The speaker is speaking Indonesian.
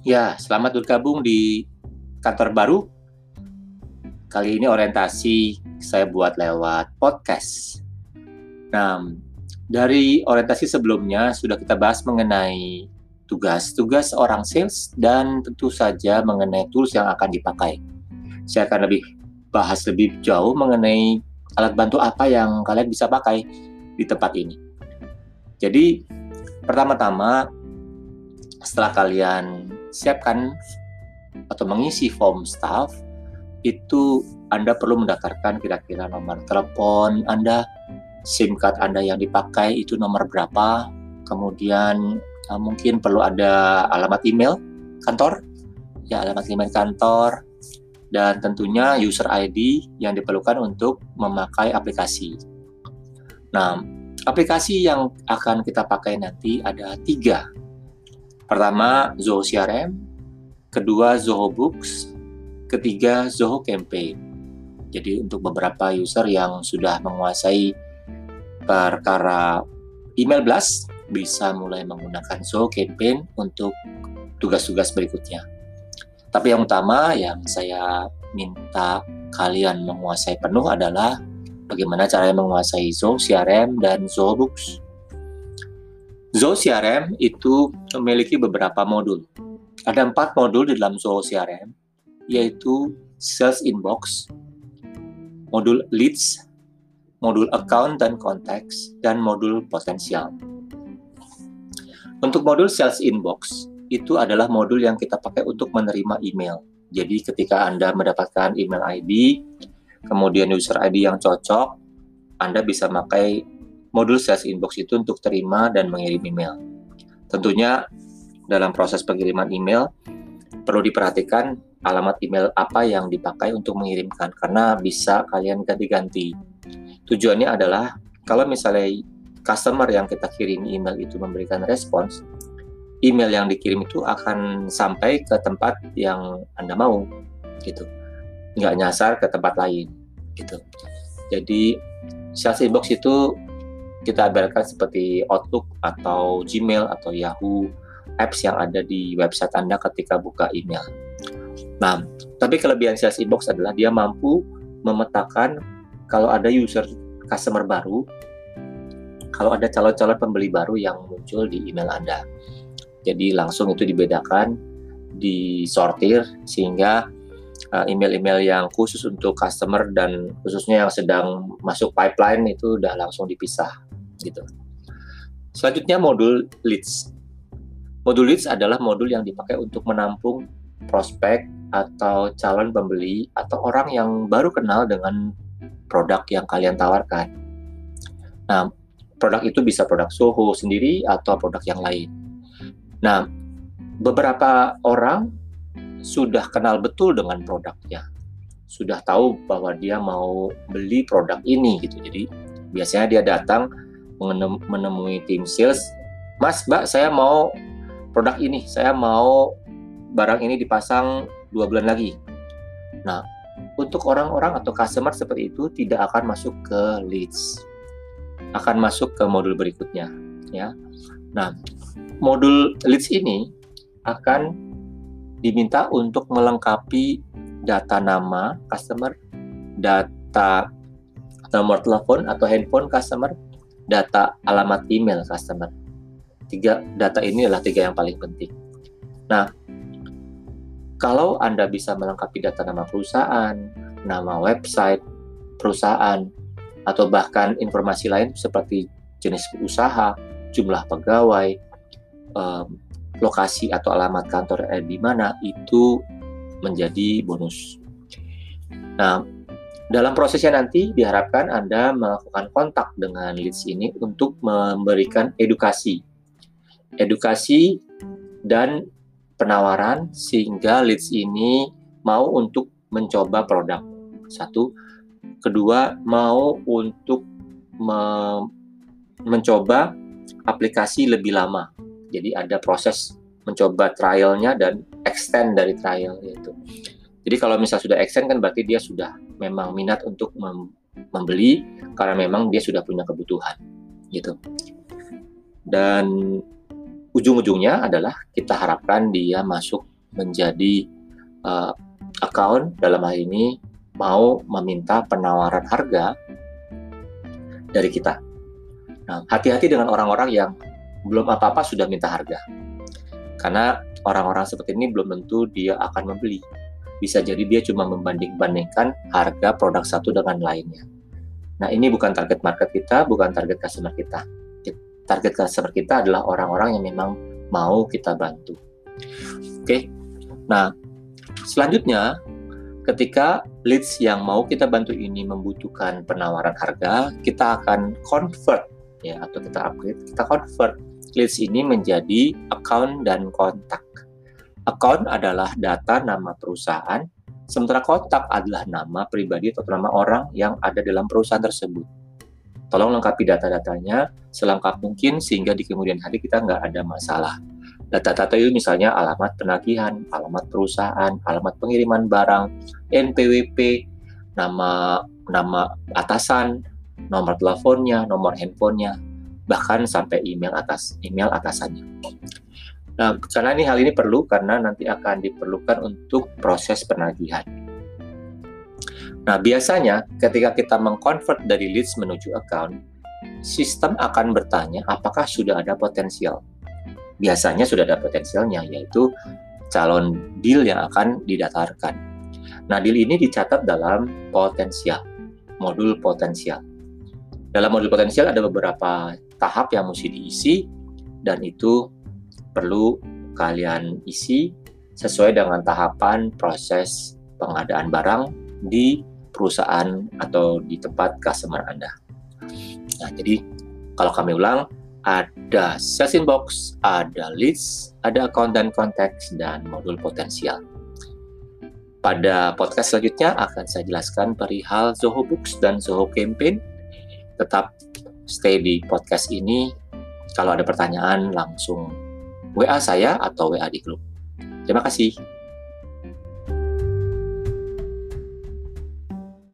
Ya, selamat bergabung di kantor baru. Kali ini orientasi saya buat lewat podcast. Nah, dari orientasi sebelumnya sudah kita bahas mengenai tugas-tugas orang sales dan tentu saja mengenai tools yang akan dipakai. Saya akan lebih bahas lebih jauh mengenai alat bantu apa yang kalian bisa pakai di tempat ini. Jadi, pertama-tama setelah kalian siapkan atau mengisi form staff itu Anda perlu mendaftarkan kira-kira nomor telepon Anda, SIM card Anda yang dipakai itu nomor berapa, kemudian uh, mungkin perlu ada alamat email kantor, ya alamat email kantor, dan tentunya user ID yang diperlukan untuk memakai aplikasi. Nah, aplikasi yang akan kita pakai nanti ada tiga Pertama, Zoho CRM, kedua Zoho Books, ketiga Zoho Campaign. Jadi untuk beberapa user yang sudah menguasai perkara email blast bisa mulai menggunakan Zoho Campaign untuk tugas-tugas berikutnya. Tapi yang utama yang saya minta kalian menguasai penuh adalah bagaimana caranya menguasai Zoho CRM dan Zoho Books. Zoho CRM itu memiliki beberapa modul. Ada empat modul di dalam Zoho CRM, yaitu Sales Inbox, modul Leads, modul Account dan Contacts, dan modul Potensial. Untuk modul Sales Inbox, itu adalah modul yang kita pakai untuk menerima email. Jadi ketika Anda mendapatkan email ID, kemudian user ID yang cocok, Anda bisa pakai modul sales inbox itu untuk terima dan mengirim email. Tentunya dalam proses pengiriman email perlu diperhatikan alamat email apa yang dipakai untuk mengirimkan karena bisa kalian ganti-ganti. Tujuannya adalah kalau misalnya customer yang kita kirim email itu memberikan respons, email yang dikirim itu akan sampai ke tempat yang Anda mau gitu. Nggak nyasar ke tempat lain gitu. Jadi sales inbox itu kita ibaratkan seperti Outlook atau Gmail atau Yahoo apps yang ada di website Anda ketika buka email. Nah, tapi kelebihan Sales Inbox adalah dia mampu memetakan kalau ada user customer baru, kalau ada calon-calon pembeli baru yang muncul di email Anda. Jadi langsung itu dibedakan, disortir sehingga uh, email-email yang khusus untuk customer dan khususnya yang sedang masuk pipeline itu udah langsung dipisah gitu. Selanjutnya modul leads. Modul leads adalah modul yang dipakai untuk menampung prospek atau calon pembeli atau orang yang baru kenal dengan produk yang kalian tawarkan. Nah, produk itu bisa produk Soho sendiri atau produk yang lain. Nah, beberapa orang sudah kenal betul dengan produknya, sudah tahu bahwa dia mau beli produk ini gitu. Jadi biasanya dia datang menemui tim sales, Mas, Mbak, saya mau produk ini, saya mau barang ini dipasang dua bulan lagi. Nah, untuk orang-orang atau customer seperti itu tidak akan masuk ke leads, akan masuk ke modul berikutnya, ya. Nah, modul leads ini akan diminta untuk melengkapi data nama customer, data nomor telepon atau handphone customer, data alamat email customer. Tiga data ini adalah tiga yang paling penting. Nah, kalau Anda bisa melengkapi data nama perusahaan, nama website perusahaan, atau bahkan informasi lain seperti jenis usaha, jumlah pegawai, um, lokasi atau alamat kantor di mana itu menjadi bonus. Nah, dalam prosesnya nanti diharapkan Anda melakukan kontak dengan leads ini untuk memberikan edukasi. Edukasi dan penawaran sehingga leads ini mau untuk mencoba produk. Satu, kedua mau untuk me mencoba aplikasi lebih lama. Jadi ada proses mencoba trialnya dan extend dari trial yaitu. Jadi kalau misal sudah extend kan berarti dia sudah memang minat untuk mem membeli karena memang dia sudah punya kebutuhan gitu. Dan ujung-ujungnya adalah kita harapkan dia masuk menjadi uh, account dalam hal ini mau meminta penawaran harga dari kita. Nah, hati-hati dengan orang-orang yang belum apa-apa sudah minta harga. Karena orang-orang seperti ini belum tentu dia akan membeli. Bisa jadi dia cuma membanding-bandingkan harga produk satu dengan lainnya. Nah, ini bukan target market kita, bukan target customer kita. Target customer kita adalah orang-orang yang memang mau kita bantu. Oke. Nah, selanjutnya ketika leads yang mau kita bantu ini membutuhkan penawaran harga, kita akan convert ya atau kita upgrade, kita convert leads ini menjadi account dan kontak. Account adalah data nama perusahaan, sementara kontak adalah nama pribadi atau nama orang yang ada dalam perusahaan tersebut. Tolong lengkapi data-datanya selengkap mungkin sehingga di kemudian hari kita nggak ada masalah. Data-data itu misalnya alamat penagihan, alamat perusahaan, alamat pengiriman barang, NPWP, nama nama atasan, nomor teleponnya, nomor handphonenya, bahkan sampai email atas email atasannya. Nah, karena ini hal ini perlu karena nanti akan diperlukan untuk proses penagihan. Nah, biasanya ketika kita mengkonvert dari leads menuju account, sistem akan bertanya apakah sudah ada potensial. Biasanya sudah ada potensialnya, yaitu calon deal yang akan didatarkan. Nah, deal ini dicatat dalam potensial, modul potensial. Dalam modul potensial ada beberapa tahap yang mesti diisi dan itu perlu kalian isi sesuai dengan tahapan proses pengadaan barang di perusahaan atau di tempat customer Anda. Nah, jadi kalau kami ulang, ada sales inbox, ada leads, ada account dan konteks, dan modul potensial. Pada podcast selanjutnya akan saya jelaskan perihal Zoho Books dan Zoho Campaign. Tetap stay di podcast ini. Kalau ada pertanyaan langsung WA saya atau WA di grup. Terima kasih.